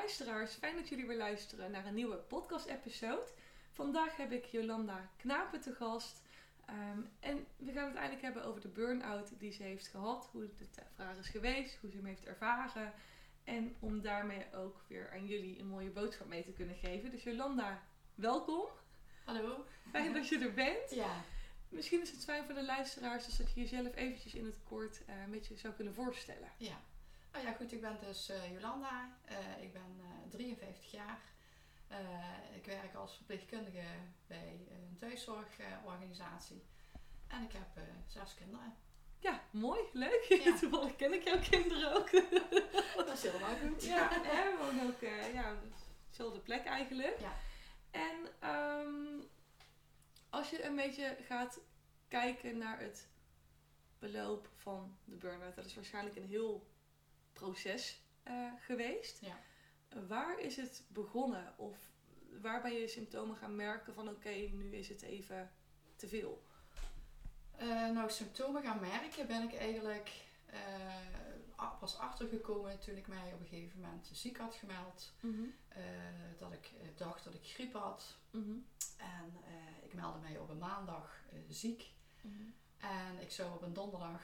luisteraars, fijn dat jullie weer luisteren naar een nieuwe podcast-episode. Vandaag heb ik Jolanda Knapen te gast. Ehm, en we gaan het eigenlijk hebben over de burn-out die ze heeft gehad, hoe het de vraag is geweest, hoe ze hem heeft ervaren. En om daarmee ook weer aan jullie een mooie boodschap mee te kunnen geven. Dus Jolanda, welkom. Hallo. Fijn dat je er bent. Ja. Misschien is het fijn voor de luisteraars dus dat je jezelf eventjes in het kort uh, een beetje zou kunnen voorstellen. Ja. Nou ja, goed, ik ben dus uh, Jolanda. Uh, ik ben 53 jaar. ik werk als verpleegkundige bij een thuiszorgorganisatie. en ik heb zes kinderen. Ja, mooi, leuk. Ja. Toevallig ken ik jouw kinderen ook. Dat is helemaal goed. Ja, we wonen ook ja, dezelfde plek eigenlijk. Ja. En um, als je een beetje gaat kijken naar het beloop van de burn-out, dat is waarschijnlijk een heel proces uh, geweest. Ja. Waar is het begonnen? Of waar ben je symptomen gaan merken van oké, nu is het even te veel? Uh, nou, symptomen gaan merken ben ik eigenlijk uh, pas achtergekomen toen ik mij op een gegeven moment ziek had gemeld. Mm -hmm. dat ik dacht dat ik griep had. Mm -hmm. En ik meldde mij op een maandag ziek. Mm -hmm. En ik zou op een donderdag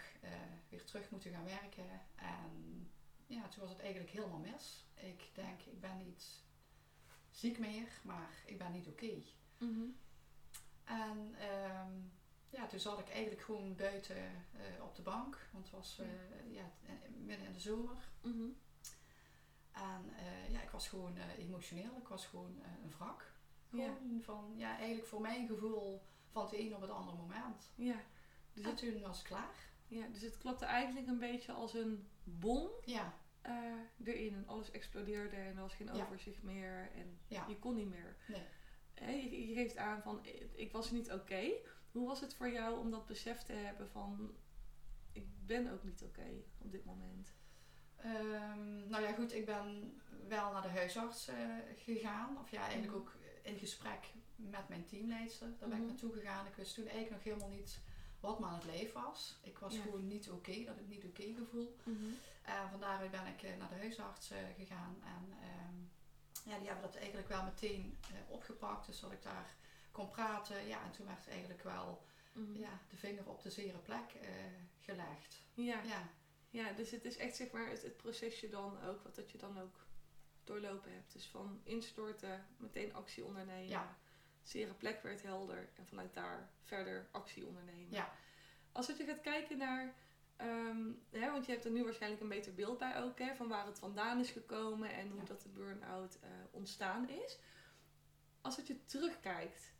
weer terug moeten gaan werken. En ja, toen was het eigenlijk helemaal mis. Ik denk, ik ben niet ziek meer, maar ik ben niet oké. Okay. En um, ja, toen zat ik eigenlijk gewoon buiten uh, op de bank, want het was uh, ja, midden in de zomer. Mm -hmm. En uh, ja, ik was gewoon emotioneel, ik was gewoon een wrak. Gewoon ja. van, ja, eigenlijk voor mijn gevoel van het een op het andere moment. Ja. Dus en toen was het klaar. Ja, dus het klopte eigenlijk een beetje als een bom ja. erin. En alles explodeerde en er was geen Ja. overzicht meer en Ja. je kon niet meer. Nee. Je, je geeft aan van, ik was niet oké. Hoe was het voor jou om dat besef te hebben van ik ben ook niet oké op dit moment? Um, nou ja, goed, ik ben wel naar de huisarts uh, gegaan. Of ja, eigenlijk Mhm. ook in gesprek met mijn teamleidster. Daar ben Mhm. ik naartoe gegaan. Ik wist toen eigenlijk nog helemaal niet wat me aan het leven was. Ik was Ja. gewoon niet oké, dat ik niet oké gevoel. En van daaruit ben ik uh, naar de huisarts uh, gegaan. En um, ja, die hebben dat eigenlijk wel meteen opgepakt. Dus dat ik daar kon praten. Ja, en toen werd eigenlijk wel Mhm. ja, de vinger op de zere plek gelegd. Ja. Ja, ja, dus het is echt zeg maar het, het procesje dan ook, wat dat je dan ook doorlopen hebt. Dus van instorten, meteen actie ondernemen. Ja. Zere plek werd helder en vanuit daar verder actie ondernemen. Ja. Als dat je gaat kijken naar, ehm, hè, want je hebt er nu waarschijnlijk een beter beeld bij ook, hè, van waar het vandaan is gekomen en hoe Ja. dat de burn-out uh, ontstaan is. Als dat je terugkijkt,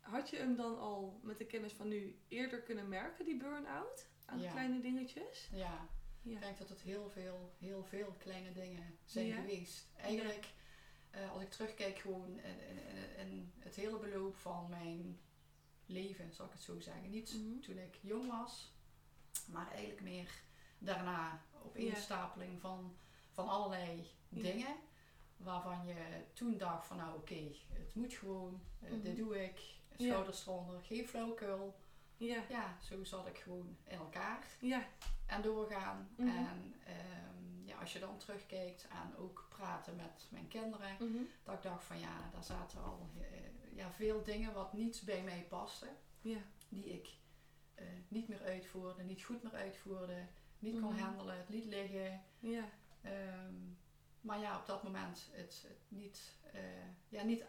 had je hem dan al met de kennis van nu eerder kunnen merken, die burn-out? Aan Ja. kleine dingetjes? ja. Ja. Ik denk dat het heel veel, heel veel kleine dingen zijn geweest. Eigenlijk, uh, als ik terugkijk gewoon in, in, in, het hele beloop van mijn leven, zal ik het zo zeggen. Niet Mm -hmm. toen ik jong was, maar eigenlijk meer daarna. Opeenstapeling ja. van, van allerlei dingen. Waarvan je toen dacht van nou oké, okay, het moet gewoon, uh, mm -hmm. dit doe ik, schouders eronder, geen flauwekul. Ja. ja, zo zat ik gewoon in elkaar. Ja. En doorgaan. Mhm. En um, ja, als je dan terugkijkt en ook praten met mijn kinderen. Mhm. Dat ik dacht van ja, daar zaten al uh, ja, veel dingen wat niet bij mij pasten. Die ik uh, niet meer uitvoerde, niet goed meer uitvoerde. Niet kon Mhm. handelen, het liet liggen. Um, maar ja, op dat moment het, het niet, uh, ja, niet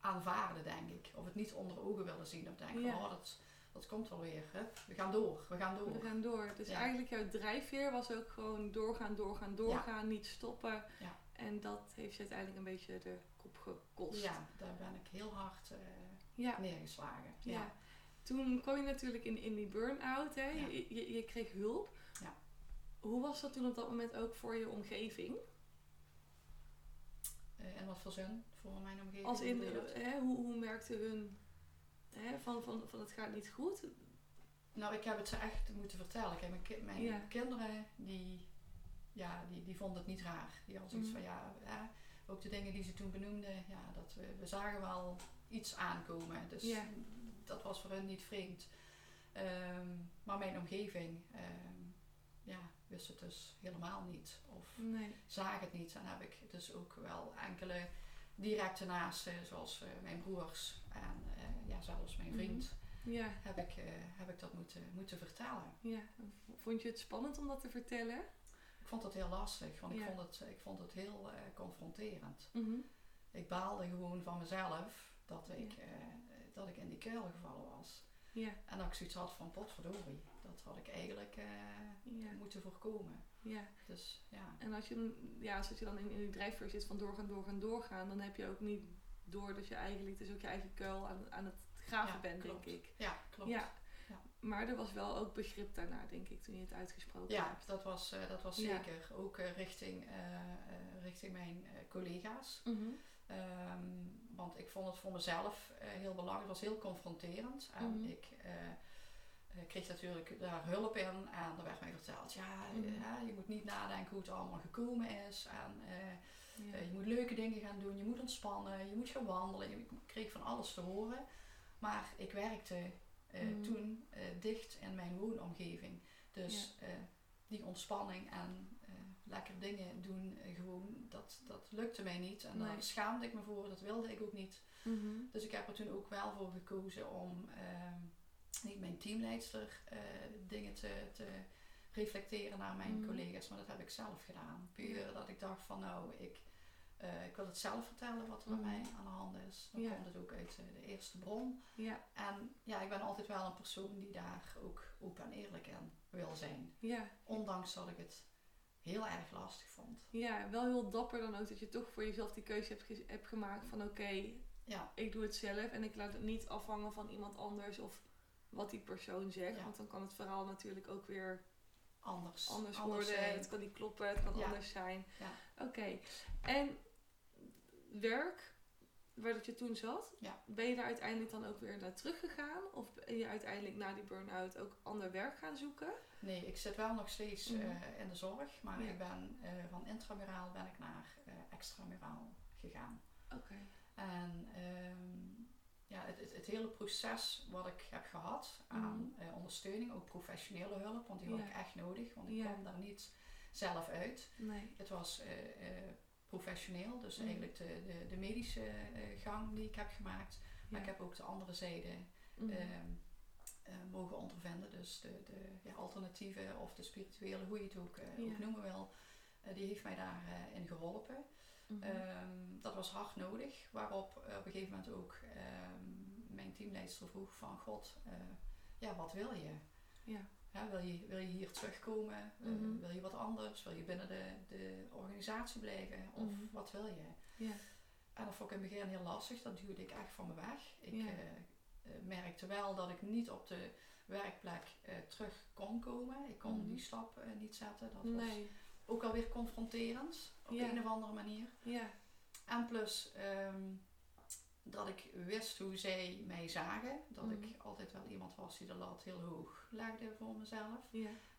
aanvaarden, denk ik. Of het niet onder ogen willen zien. Of denken van, oh, dat, dat komt wel weer. Hè? We gaan door, we gaan door. We gaan door. Dus Ja. eigenlijk jouw drijfveer was ook gewoon doorgaan, doorgaan, doorgaan, niet stoppen. Ja. En dat heeft je uiteindelijk een beetje de kop gekost. Ja, daar ben ik heel hard uh, ja. neergeslagen. Ja. Toen kwam je natuurlijk in, in die burn-out. Hè? Ja. Je, je, je kreeg hulp. Ja. Hoe was dat toen op dat moment ook voor je omgeving? Uh, en wat voor zin voor mijn omgeving? Als in, hè, hoe, hoe merkte hun hè, van, van, van het gaat niet goed? Nou, ik heb het ze echt moeten vertellen. Kijk, mijn, ki mijn Ja. kinderen, die, ja, die, die vonden het niet raar. Die hadden zoiets Mhm. van, ja, ja, ook de dingen die ze toen benoemden, ja, dat we, we zagen wel iets aankomen. Dus Ja. dat was voor hun niet vreemd. Ehm, maar mijn omgeving, ehm, ja, wist het dus helemaal niet. Of Nee. zagen het niet. En heb ik dus ook wel enkele directe naasten, zoals eh, mijn broers en eh, ja, zelfs mijn Mhm. vriend, Ja, heb, ik, eh, heb ik dat moeten, moeten vertellen. ja. Vond je het spannend om dat te vertellen? Ik vond het heel lastig, want Ja. ik, vond het, ik vond het heel eh, confronterend. Mhm. Ik baalde gewoon van mezelf dat ik, eh, dat ik in die kuil gevallen was. Ja, En dat ik zoiets had van potverdorie. Dat had ik eigenlijk eh, ja, moeten voorkomen. ja. Dus ja. En als je, ja, als je dan in, in die drijfveer zit van doorgaan, doorgaan, doorgaan, dan heb je ook niet door dat je eigenlijk, dus ook je eigen kuil aan, aan het graven Ja, bent, klopt. denk ik. Ja, klopt. Ja. Ja. Maar er was wel ook begrip daarna, denk ik, toen je het uitgesproken Ja, hebt. dat was, eh, dat was zeker. Ook eh, richting, richting mijn collega's. Mhm. Ehm, want ik vond het voor mezelf heel belangrijk. Het was heel confronterend. En Mhm. ik kreeg natuurlijk daar hulp in. En er werd mij verteld, ja, eh, Mhm. hè, je moet niet nadenken hoe het allemaal gekomen is. En eh, Ja. eh, je moet leuke dingen gaan doen. Je moet ontspannen. Je moet gaan wandelen. Ik kreeg van alles te horen. Maar ik werkte eh, Mhm. toen eh, dicht in mijn woonomgeving. Dus eh, die ontspanning en eh, lekker dingen doen, eh, gewoon, dat, dat lukte mij niet. En Nee. daar schaamde ik me voor, dat wilde ik ook niet. Mhm. Dus ik heb er toen ook wel voor gekozen om ehm, niet mijn teamleidster eh, dingen te, te reflecteren naar mijn Mhm. collega's, maar dat heb ik zelf gedaan. Puur dat ik dacht van nou, ik, eh, ik wil het zelf vertellen wat er bij Mhm. mij aan de hand is. Dan Ja. komt het ook uit eh, de eerste bron. Ja, En ja, ik ben altijd wel een persoon die daar ook open en eerlijk in wil zijn. ja, Ondanks dat ik het heel erg lastig vond. ja, wel heel dapper dan ook dat je toch voor jezelf die keuze hebt, ge- hebt gemaakt van oké, Ja, ik doe het zelf en ik laat het niet afhangen van iemand anders of wat die persoon zegt. Ja. Want dan kan het verhaal natuurlijk ook weer anders. anders, Anders worden. zijn. Het kan niet kloppen, het kan Ja. anders zijn. Ja. Oké. En werk, waar dat je toen zat, ben je daar uiteindelijk dan ook weer naar teruggegaan? Of ben je uiteindelijk na die burn-out ook ander werk gaan zoeken? Nee, ik zit wel nog steeds Mhm. eh, in de zorg, maar ik ben eh, van intramuraal ben ik naar eh, extramuraal gegaan. Oké. En ehm, ja, het, het, het hele proces wat ik heb gehad aan eh, ondersteuning, ook professionele hulp, want die had Mhm. Ja. ik echt nodig, want ik Ja. kwam daar niet zelf uit. Nee. Het was eh, eh, professioneel, dus Mhm. eigenlijk de, de, de medische gang die ik heb gemaakt. Maar Ja. ik heb ook de andere zijde Mhm. ehm, eh, mogen ondervinden. Dus de, de ja, alternatieve of de spirituele, hoe je het ook, ook noemen wil. die heeft mij daarin in geholpen. Mhm. Was hard nodig. Waarop eh, op een gegeven moment ook ehm, mijn teamleidster vroeg van... God, eh, ja, wat wil je? ja. Hè, wil, je wil je hier terugkomen? Eh, Mhm. wil je wat anders? Wil je binnen de, de organisatie blijven? Of Mhm. wat wil je? Ja. En dat vond ik in het begin heel lastig. Dat duwde ik echt van me weg. Ik Ja. merkte wel dat ik niet op de werkplek terug kon komen. Ik kon Mhm. die stap niet zetten. Dat was ook alweer confronterend op Ja. een of andere manier. Ja. En plus ehm, dat ik wist hoe zij mij zagen. Dat Mhm. ik altijd wel iemand was die de lat heel hoog legde voor mezelf.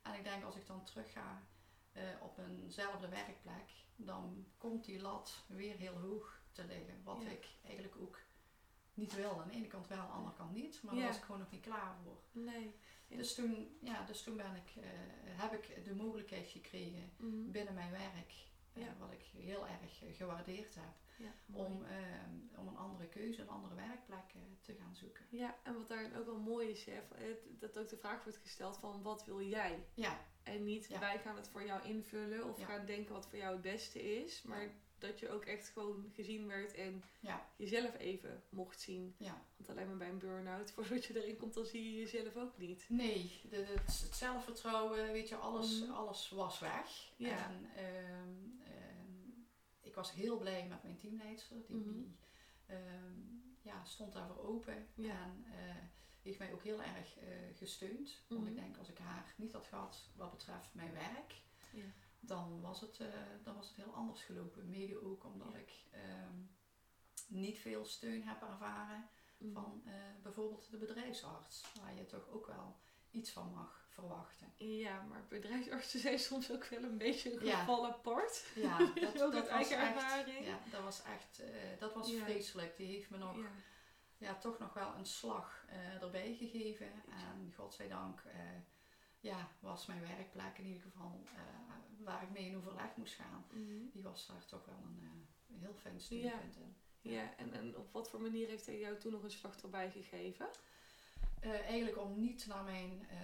En ik denk als ik dan terug ga eh, op eenzelfde werkplek, dan komt die lat weer heel hoog te liggen. Wat ik eigenlijk ook niet wil. Aan de ene kant wel, aan de andere kant niet. Maar daar was ik gewoon nog niet klaar voor. Nee. Dus toen, ja, dus toen ben ik, eh, heb ik de mogelijkheid gekregen Mhm. binnen mijn werk, Ja. wat ik heel erg eh, gewaardeerd heb, Ja. om, eh, om een andere keuze, een andere werkplek eh, te gaan zoeken. Ja, en wat daarin ook wel mooi is, hè, het- dat ook de vraag wordt gesteld van wat wil jij? Ja, En niet Ja. wij gaan het voor jou invullen of gaan denken wat voor jou het beste is. Maar dat je ook echt gewoon gezien werd en jezelf even mocht zien. ja. Want alleen maar bij een burn-out, voordat je erin komt, dan zie je jezelf ook niet. Nee, de, de- het, zelfvertrouwen, weet je, alles, Mhm. alles was weg. Ja. En ehm, ehm, ik was heel blij met mijn teamleidster. Die, Mhm. die ehm, ja, stond daarvoor open. Ja. En eh, heeft mij ook heel erg eh, gesteund. Want Mhm. ik denk, als ik haar niet had gehad wat betreft mijn werk, Ja. dan was het, eh, dan was het heel anders gelopen. Mede ook omdat Ja. ik ehm, niet veel steun heb ervaren Mhm. van bijvoorbeeld de bedrijfsarts, waar je toch ook wel iets van mag verwachten. Ja, maar bedrijfsartsen zijn soms ook wel een beetje een Ja. geval apart. Ja, dat, uit dat was echt, ja, dat was echt, eh, dat was Ja. vreselijk. Die heeft me nog, ja. Ja. toch nog wel een slag eh, erbij gegeven. En godzijdank, eh ja, was mijn werkplek in ieder geval waar ik mee in overleg moest gaan. Mhm. Die was daar toch wel een, een heel fijn studiepunt in. Ja, en, en op wat voor manier heeft hij jou toen nog een slag erbij gegeven? Eh, eigenlijk om niet naar mijn, eh,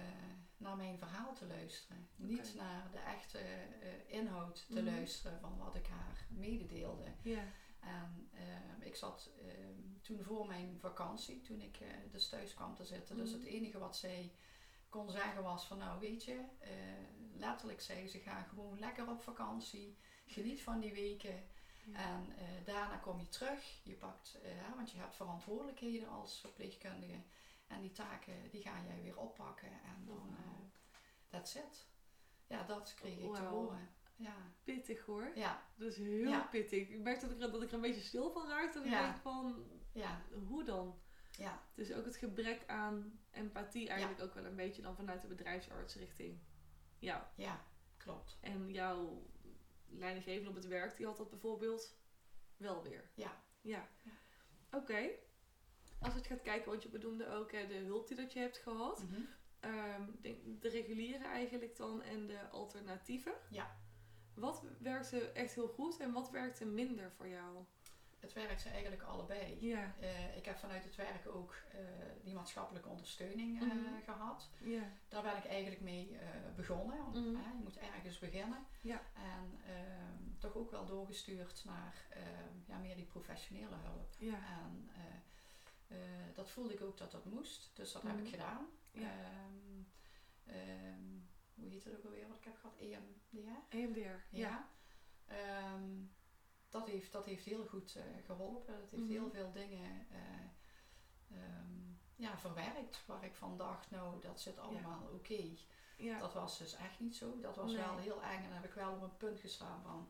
naar mijn verhaal te luisteren. Niet naar de echte eh, inhoud te Mhm. luisteren van wat ik haar mededeelde. En eh, ik zat eh, toen voor mijn vakantie, toen ik dus thuis kwam te zitten. Dus Mhm. het enige wat zij kon zeggen was van nou weet je, letterlijk zei ze ga gewoon lekker op vakantie. Geniet van die weken. Ja. En daarna kom je terug. Je pakt, want je hebt verantwoordelijkheden als verpleegkundige. En die taken die ga jij weer oppakken. En dan, Wauw. eh that's it. Ja, dat kreeg ik te horen. Ja, Pittig hoor. ja, Dat is heel Ja. pittig. Ik merk dat ik, er, dat ik er een beetje stil van raak. Dat ik Ja. denk van, ja, hoe dan? ja, Dus ook het gebrek aan empathie eigenlijk ook wel een beetje dan vanuit de bedrijfsarts richting jou. ja, klopt. En jouw leidinggevende op het werk, die had dat bijvoorbeeld wel weer. Ja. Ja. Ja. Oké. Als het gaat kijken, want je bedoelde ook hè, de hulp die dat je hebt gehad. Mhm. Ehm, de reguliere eigenlijk dan en de alternatieven. Ja. Wat werkte echt heel goed en wat werkte minder voor jou? Het werkte eigenlijk allebei. Ja. Eh, ik heb vanuit het werk ook eh, die maatschappelijke ondersteuning eh, Mhm. gehad. Ja. Daar ben ik eigenlijk mee begonnen. Want Mhm. je moet ergens beginnen. Ja. En ehm, toch ook wel doorgestuurd naar ehm, ja, meer die professionele hulp. Ja. En eh, dat voelde ik ook dat dat moest. Dus dat heb Mhm. ik gedaan. Ja. Ehm, ehm, hoe heet het ook alweer wat ik heb gehad? EMDR? EMDR. Ja. Ja. Ehm, dat, heeft, dat heeft heel goed eh, geholpen. Dat heeft Mhm. heel veel dingen eh, ja, verwerkt waar ik van dacht, nou dat zit allemaal oké. Ja. Dat was dus echt niet zo. Dat was Nee. wel heel eng en dan heb ik wel op een punt gestaan van,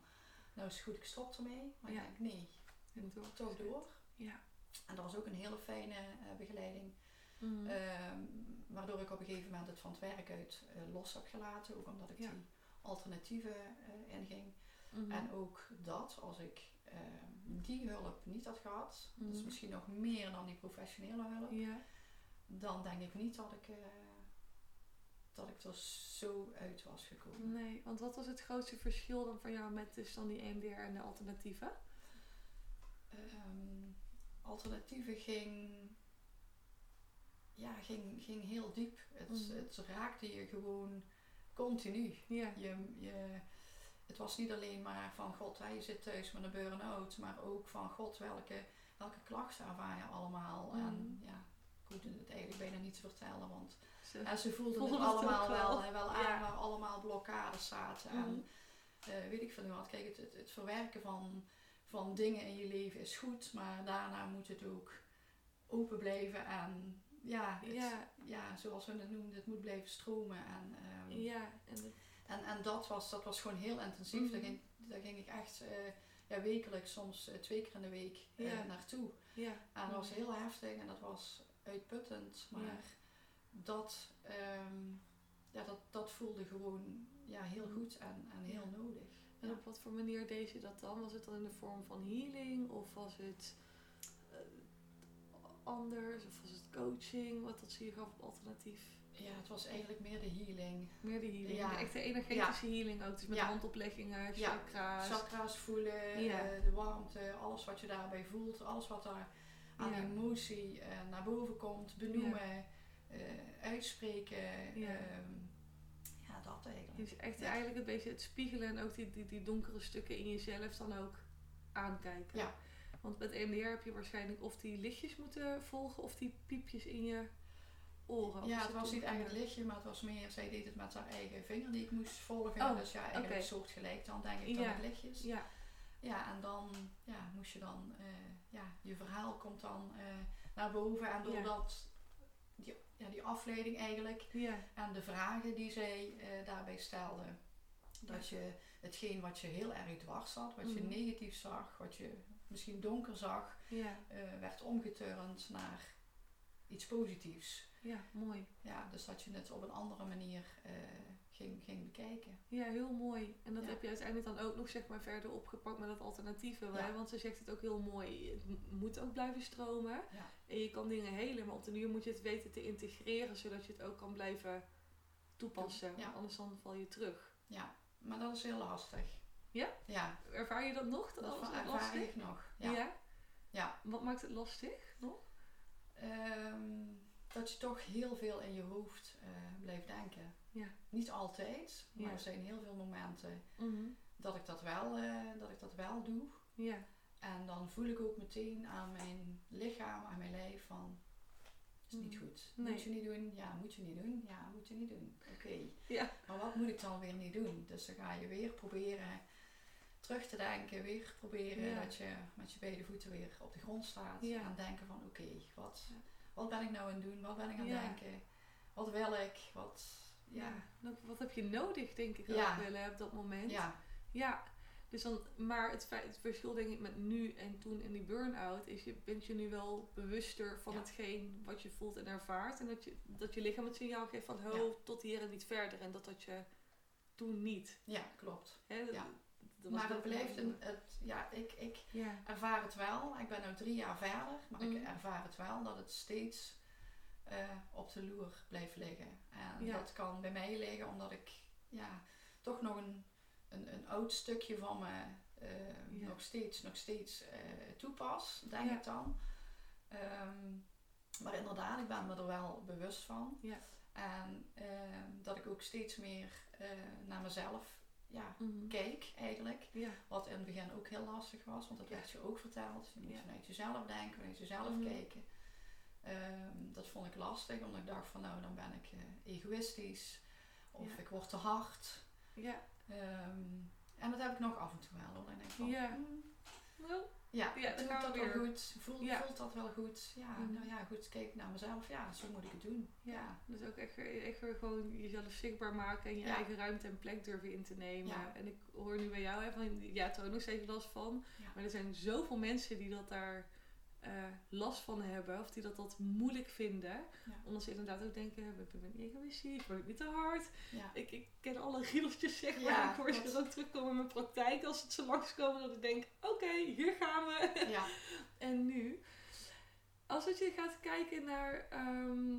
nou is het goed, ik stop ermee. Maar ik denk, nee, En door. toch door. Ja. En dat was ook een hele fijne eh, begeleiding. Mhm. Ehm, waardoor ik op een gegeven moment het van het werk uit eh, los heb gelaten. Ook omdat ik Ja. die alternatieven eh, inging. Mhm. En ook dat, als ik ehm, die hulp niet had gehad, dus misschien nog meer dan die professionele hulp, Ja. dan denk ik niet dat ik, dat ik er zo uit was gekomen. Nee, want wat was het grootste verschil dan van jou met dus dan die EMDR en de alternatieven? Ehm, alternatieven ging, ja, ging, ging heel diep. Het, Mhm. het raakte je gewoon continu. Ja. Je, je, het was niet alleen maar van god, hè, je zit thuis met een burn-out, maar ook van god, welke, welke klachten ervaar je allemaal. Mhm. En ja, ik het eigenlijk bijna niet te vertellen, want Zo. en ze voelden Voelden het allemaal wel. wel, wel aan Ja. waar allemaal blokkades zaten. En eh, weet ik veel wat. Kijk, het, het, het verwerken van, van dingen in je leven is goed, maar daarna moet het ook open blijven en ja, het- Ja. ja, zoals we het noemden, het moet blijven stromen. En, ehm, Ja, en en, en dat, was, dat was gewoon heel intensief. Mhm. Daar, ging, daar ging ik echt eh, ja, wekelijks, soms eh, twee keer in de week eh, Ja. naartoe. ja. En dat was Mhm. heel heftig en dat was uitputtend. Maar Ja. dat, ehm, ja, dat, dat voelde gewoon ja, heel Mhm. goed en, en heel nodig. En op wat voor manier deed je dat dan? Was het dan in de vorm van healing of was het eh, anders of was het coaching? Wat dat zie je gaf op alternatief? Ja, het was eigenlijk meer de healing. Meer de healing, Ja. de echte energetische healing ook. Dus met Ja. handopleggingen, chakra's. Chakra's voelen, eh, de warmte, alles wat je daarbij voelt, alles wat daar aan emotie eh, naar boven komt, benoemen, uitspreken. Ja. Ja, dat eigenlijk. Dus echt Ja. eigenlijk een beetje het spiegelen en ook die, die, die donkere stukken in jezelf dan ook aankijken. Ja. Want met EMDR heb je waarschijnlijk of die lichtjes moeten volgen of die piepjes in je oren. Ja, het was niet echt het ongeveer? lichtje, maar het was meer, zij deed het met haar eigen vinger die ik moest volgen. Oh, dus ja, eigenlijk een soort gelijk dan denk ik dan Ja. lichtjes. Ja, Ja, en dan ja, moest je dan, eh, ja, je verhaal komt dan eh, naar boven. En Ja. doordat die, ja, die afleiding eigenlijk ja, en de vragen die zij eh, daarbij stelde, dat je hetgeen wat je heel erg dwars zat, wat je Mhm. negatief zag, wat je misschien donker zag, ja, eh, werd omgeturnd naar iets positiefs. ja, mooi. Ja, dus dat je het op een andere manier eh, ging, ging bekijken. Ja, heel mooi. En dat Ja. heb je uiteindelijk dan ook nog zeg maar verder opgepakt met dat alternatieve. Ja. Want ze zegt het ook heel mooi. Het moet ook blijven stromen. Ja. En je kan dingen helen, maar op den duur moet je het weten te integreren, zodat je het ook kan blijven toepassen. Anders dan val je terug. Ja, maar dat is heel lastig. Ja? Ja, Ervaar je dat nog? dat als ervaar lastig? ik nog. Ja. ja? Wat maakt het lastig nog? Ehm, dat je toch heel veel in je hoofd eh, blijft denken. Ja. Niet altijd, maar Ja. er zijn heel veel momenten dat ik dat wel, eh, dat ik dat wel doe. Ja. En dan voel ik ook meteen aan mijn lichaam, aan mijn lijf van... Is niet Mhm. goed. Nee. Moet je niet doen? Ja, moet je niet doen? Ja, moet je niet doen. Oké. Ja. Maar wat moet ik dan weer niet doen? Dus dan ga je weer proberen terug te denken. Weer proberen Ja. dat je met je beide voeten weer op de grond staat. Ja. En denken van oké, wat, wat ben ik nou aan het doen? Wat ben ik aan het denken? Wat wil ik? Wat... Ja. Wat heb je nodig, denk ik Ja. ook willen op dat moment. Ja. Ja, dus dan, maar het, feit, het verschil denk ik met nu en toen in die burn-out is je bent je nu wel bewuster van Ja. hetgeen wat je voelt en ervaart. En dat je, dat je lichaam het signaal geeft van ho, Ja. tot hier en niet verder. En dat dat je toen niet. ja, klopt. Hè, dat- Ja. dat maar blijft wel- een... Het, ja, ik... ik ervaar het wel. Ik ben nu drie jaar verder, maar Mhm. ik ervaar het wel dat het steeds eh, op de loer blijft liggen. En Ja. dat kan bij mij liggen omdat ik ja, toch nog een, een, een oud stukje van me eh, Ja. nog steeds, nog steeds eh, toepas, denk Ja. ik dan. Ehm, maar inderdaad, ik ben me er wel bewust van. Ja. En ehm, dat ik ook steeds meer naar mezelf ja, Mhm. keek eigenlijk. ja, Wat in het begin ook heel lastig was, want dat werd je ook verteld. Je moet vanuit jezelf denken, vanuit jezelf Mhm. kijken. Ehm, dat vond ik lastig, omdat ik dacht van nou, dan ben ik eh, egoïstisch. Of Ja. ik word te hard. ja. Ehm, en dat heb ik nog af en toe wel. Dan denk ik van, Ja. Nou, ja, Ja, doe dat wel weer. goed? Voelt, Ja. voelt dat wel goed? Ja, Mhm. nou ja, goed, kijk naar mezelf. Ja, zo moet ik het doen. ja. Ja, Dus ook echt, echt weer gewoon jezelf zichtbaar maken en je eigen ruimte en plek durven in te nemen. Ja. En ik hoor nu bij jou, hè, van, ja, er ook nog steeds last van. Maar er zijn zoveel mensen die dat daar eh, last van hebben. Of die dat, dat moeilijk vinden. Ja. Omdat ze inderdaad ook denken, ik ben niet egoïstisch, word ik niet te hard. ja. Ik, ik ken alle riedeltjes zeg maar. Ja, ik hoor ze er ook terugkomen in mijn praktijk als het zo langskomen. Dat ik denk, oké, hier gaan we. ja. En nu, als het je gaat kijken naar ehm,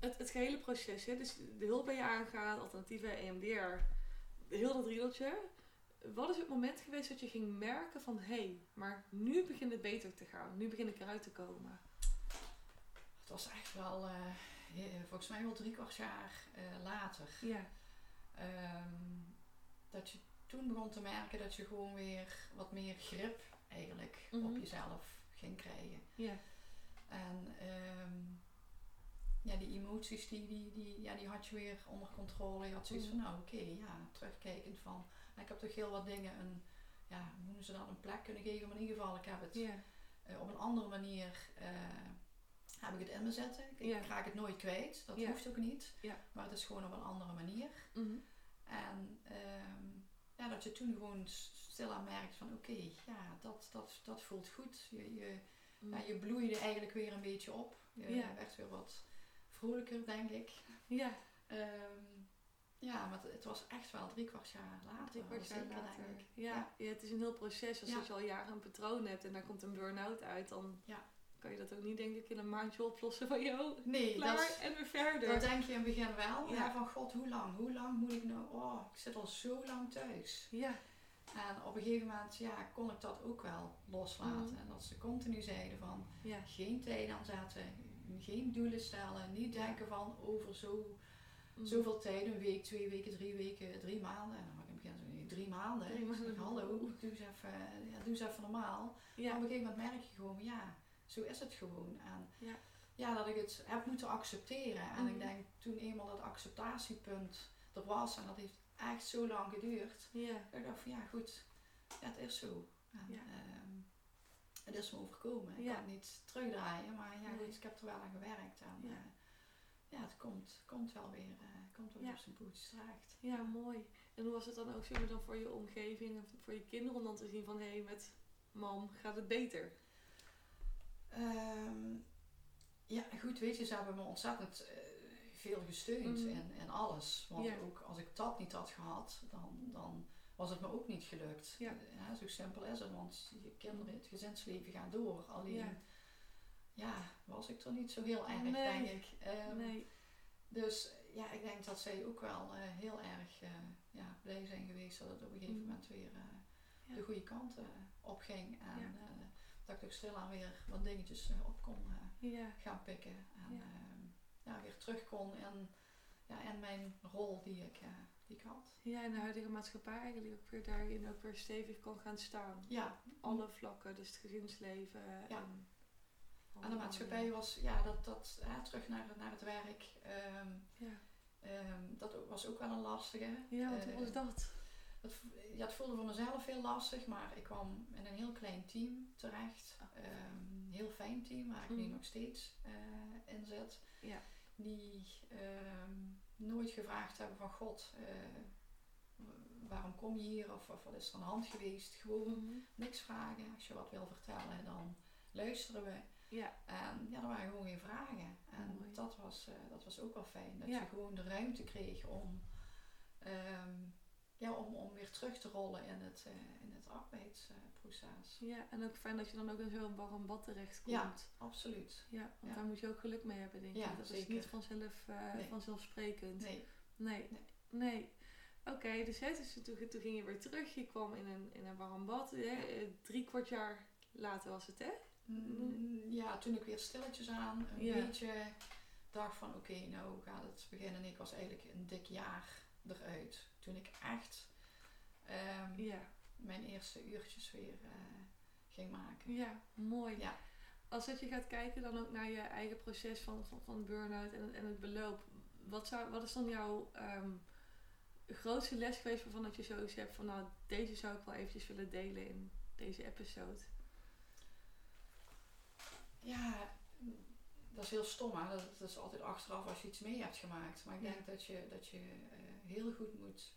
het, het gehele proces, hè, dus de hulp bij je aangaan, alternatieve EMDR, heel dat riedeltje. Wat is het moment geweest dat je ging merken van hé, hey, maar nu begint het beter te gaan, nu begin ik eruit te komen? Het was echt wel, eh, eh, volgens mij wel drie kwart jaar eh, later. Ja, Ehm, dat je toen begon te merken dat je gewoon weer wat meer grip eigenlijk Mhm. op jezelf ging krijgen. ja, En ehm, ja, die emoties die, die, die, ja, die had je weer onder controle. Je had zoiets Mhm. van, nou oké, ja, terugkijkend van, ik heb toch heel wat dingen een, ja, hoe noemen ze dat, een plek kunnen geven. Maar in ieder geval, ik heb het eh, op een andere manier, eh, heb ik het in me zitten. Ik, ik raak het nooit kwijt, dat hoeft ook niet. Maar het is gewoon op een andere manier. Mhm. En ehm, ja, dat je toen gewoon stilaan merkt van oké, ja, dat, dat, dat voelt goed. Je, je, Mhm. ja, je bloeide eigenlijk weer een beetje op. Je werd weer wat vrolijker, denk ik. ja, Ehm, ja, maar het, was echt wel drie kwart jaar later. drie kwart jaar later. Ja, ja, het is een heel proces. Als Ja. je al jaren een patroon hebt en daar komt een burn-out uit, dan Ja. kan je dat ook niet denk ik in een maandje oplossen van joh, Nee, klaar dat, en weer verder. dat denk je in het begin wel. Ja. Van god, hoe lang? Hoe lang moet ik nou? Oh, ik zit al zo lang thuis. Ja, En op een gegeven moment ja, kon ik dat ook wel loslaten. Mhm. En dat ze continu zeiden van geen tijd aanzetten, geen doelen stellen, niet denken van over zo, Mhm. zoveel tijd, een week, twee weken, drie weken, drie maanden. En dan had ik in het nee, drie maanden. Drie maanden. hallo, doe eens even, ja, doe eens even normaal. Maar Ja, op een gegeven moment merk je gewoon, ja, zo is het gewoon. En Ja. ja, dat ik het heb moeten accepteren. En Mhm. ik denk toen eenmaal dat acceptatiepunt er was, en dat heeft echt zo lang geduurd, ja, dat ik dacht van ja, goed, ja, het is zo. En, Ja. ehm, het is me overkomen. Ik kan het niet terugdraaien, maar ja, Nee. goed, ik heb er wel aan gewerkt. En Ja. Ja, ja het komt, komt wel weer, eh, komt wel Ja. op zijn pootjes terecht. ja, mooi. En hoe was het dan ook zeg maar, dan voor je omgeving en voor je kinderen om dan te zien van hé, hey, met mam gaat het beter? Ehm, ja, goed, weet je, ze hebben me ontzettend eh, veel gesteund Mhm. in, in alles. Want Ja. ook als ik dat niet had gehad, dan, dan was het me ook niet gelukt. Ja. Eh, zo simpel is het, want je kinderen, het gezinsleven gaat door. Alleen, Ja. was ik er niet zo heel erg, Nee. denk ik. Ehm, Nee, Dus ja, ik denk dat zij ook wel eh, heel erg eh, ja, blij zijn geweest dat het op een gegeven Mhm. moment weer eh, Ja. de goede kant eh, opging. En Ja. dat ik ook stilaan weer wat dingetjes op kon Ja. gaan pikken. En Ja. ehm, ja, weer terug kon in, ja, in mijn rol die ik, die ik had. Ja, en de huidige maatschappij eigenlijk ook weer daarin ook weer stevig kan gaan staan. Ja, Alle vlakken, dus het gezinsleven. En, en de maatschappij was, ja, dat, dat hè, terug naar, naar het werk. ehm, Ja, ehm, dat was ook wel een lastige. ja hoe Eh, was dat? Vo- ja, het voelde voor mezelf heel lastig, maar ik kwam in een heel klein team terecht. Oh. Een heel fijn team waar ik nu Mhm. nog steeds eh, in zit. Ja. Die ehm, nooit gevraagd hebben van God, eh, waarom kom je hier of, of wat is er aan de hand geweest. Gewoon Mhm. niks vragen. Als je wat wil vertellen, dan luisteren we. Ja, En ja, er waren gewoon geen vragen. En Mooi. dat was, eh, dat was ook wel fijn. Dat Ja. je gewoon de ruimte kreeg om, ehm, ja, om, om weer terug te rollen in het, eh, in het arbeidsproces. ja, en ook fijn dat je dan ook in zo'n warm bad terechtkomt. Ja. Absoluut. Ja, want daar moet je ook geluk mee hebben, denk ik. Dat is niet vanzelf, Nee. vanzelfsprekend. Nee. Nee. Nee. Nee. Oké, dus, hè, dus toen, toen ging je weer terug. Je kwam in een, in een warm bad. Hè? Drie kwart jaar later was het, hè? Ja, toen ik weer stilletjes aan een Ja. beetje dacht van oké, nou gaat het beginnen. Ik was eigenlijk een dik jaar eruit. Toen ik echt ehm, Ja. mijn eerste uurtjes weer eh, ging maken. Ja, mooi. Ja. Als dat je gaat kijken dan ook naar je eigen proces van, van, van burn-out en, en het beloop. Wat, zou, wat is dan jouw ehm, grootste les geweest waarvan dat je zoiets hebt van nou, deze zou ik wel eventjes willen delen in deze episode? Ja, dat is heel stom, hè? Dat, dat is altijd achteraf als je iets mee hebt gemaakt. Maar ik Ja. denk dat je, dat je eh, heel goed moet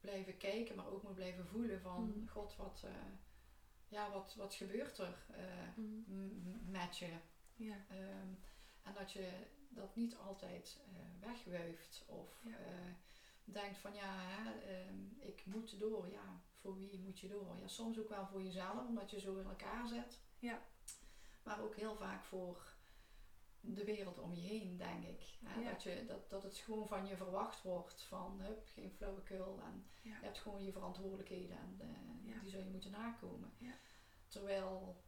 blijven kijken, maar ook moet blijven voelen van... Mhm. God, wat, eh, ja, wat, wat gebeurt er eh, Mhm. met je? Ja, Ehm, en dat je dat niet altijd wegwuift of Ja. denkt van ja, hè, ehm, ik moet door. Ja, voor wie moet je door? Ja, soms ook wel voor jezelf, omdat je zo in elkaar zit. Ja. Maar ook heel vaak voor de wereld om je heen, denk ik. Hè? Ja. Dat, je, dat, dat het gewoon van je verwacht wordt van hup, geen flauwekul. En ja. je hebt gewoon je verantwoordelijkheden en eh, Ja. die zul je moeten nakomen. Terwijl,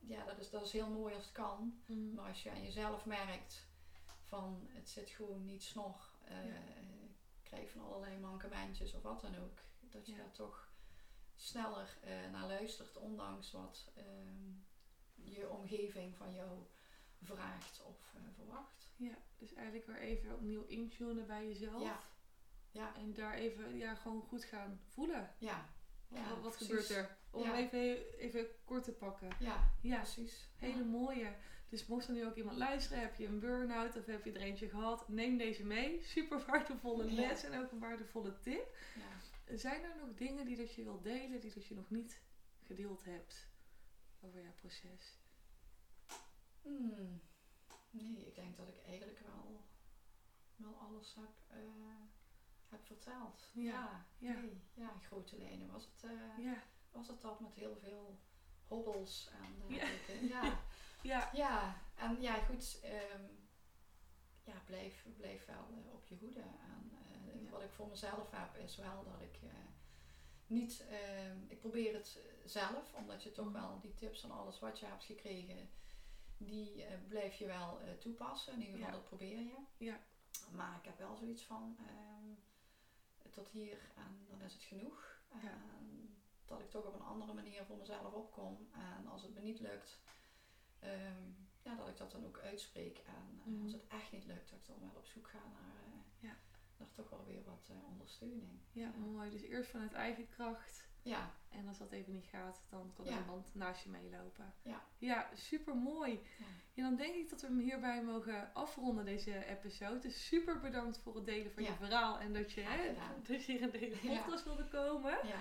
ja, dat is, dat is heel mooi als het kan. Mhm. Maar als je aan jezelf merkt van het zit gewoon niet snor, ik krijg van allerlei mankementjes of wat dan ook, dat je daar toch sneller eh, naar luistert, ondanks wat ehm, je omgeving van jou vraagt of eh, verwacht. Ja, dus eigenlijk weer even opnieuw intunen bij jezelf. Ja. Ja. En daar even ja, gewoon goed gaan voelen. Ja, Ja, wat gebeurt er? Om Ja. even, even kort te pakken. ja, Ja, precies. hele mooie. Dus mocht er nu ook iemand luisteren, heb je een burn-out of heb je er eentje gehad, neem deze mee. Super waardevolle les en ook een waardevolle tip. Ja. Zijn er nog dingen die dat je wilt delen, die dat je nog niet gedeeld hebt over jouw proces? Hmm. Nee, ik denk dat ik eigenlijk wel, wel alles heb, eh, heb verteld. Ja, Ja, ja. Nee, ja, in grote lijnen was het, eh, Ja, was het dat met heel veel hobbels en Ja. dergelijke. Ja. ja, ja, en ja, goed. ehm, ja, blijf, blijf wel eh, op je hoede. En wat ik voor mezelf heb is wel dat ik niet... ehm, ik probeer het zelf, omdat je toch Mhm. wel die tips en alles wat je hebt gekregen... Die eh, blijf je wel eh, toepassen. In ieder geval, Ja. dat probeer je. Ja. Maar ik heb wel zoiets van... ehm, tot hier en dan is het genoeg. Ja. En dat ik toch op een andere manier voor mezelf opkom. En als het me niet lukt, ehm, ja, dat ik dat dan ook uitspreek. En eh, Mhm. als het echt niet lukt, dat ik dan wel op zoek ga naar, eh, Ja. Naar toch wel weer wat eh, ondersteuning. ja, mooi. Dus eerst vanuit eigen kracht. Ja, En als dat even niet gaat, dan kan Ja. iemand naast je meelopen. Ja. Ja, super mooi. ja. Ja, dan denk ik dat we hem hierbij mogen afronden, deze episode. Dus super bedankt voor het delen van je verhaal. En dat je, hè, je hier in deze podcast wilde komen. ja.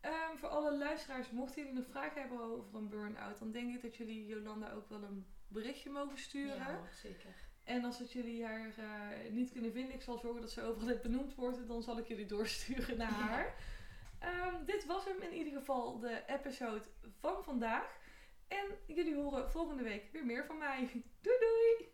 Ehm, voor alle luisteraars, mochten jullie nog vragen hebben over een burn-out, dan denk ik dat jullie Jolanda ook wel een berichtje mogen sturen. ja zeker. En als het jullie haar eh, niet kunnen vinden, ik zal zorgen dat ze overal benoemd wordt, dan zal ik jullie doorsturen naar haar. Ehm, dit was hem in ieder geval, de episode van vandaag. En jullie horen volgende week weer meer van mij. Doei doei!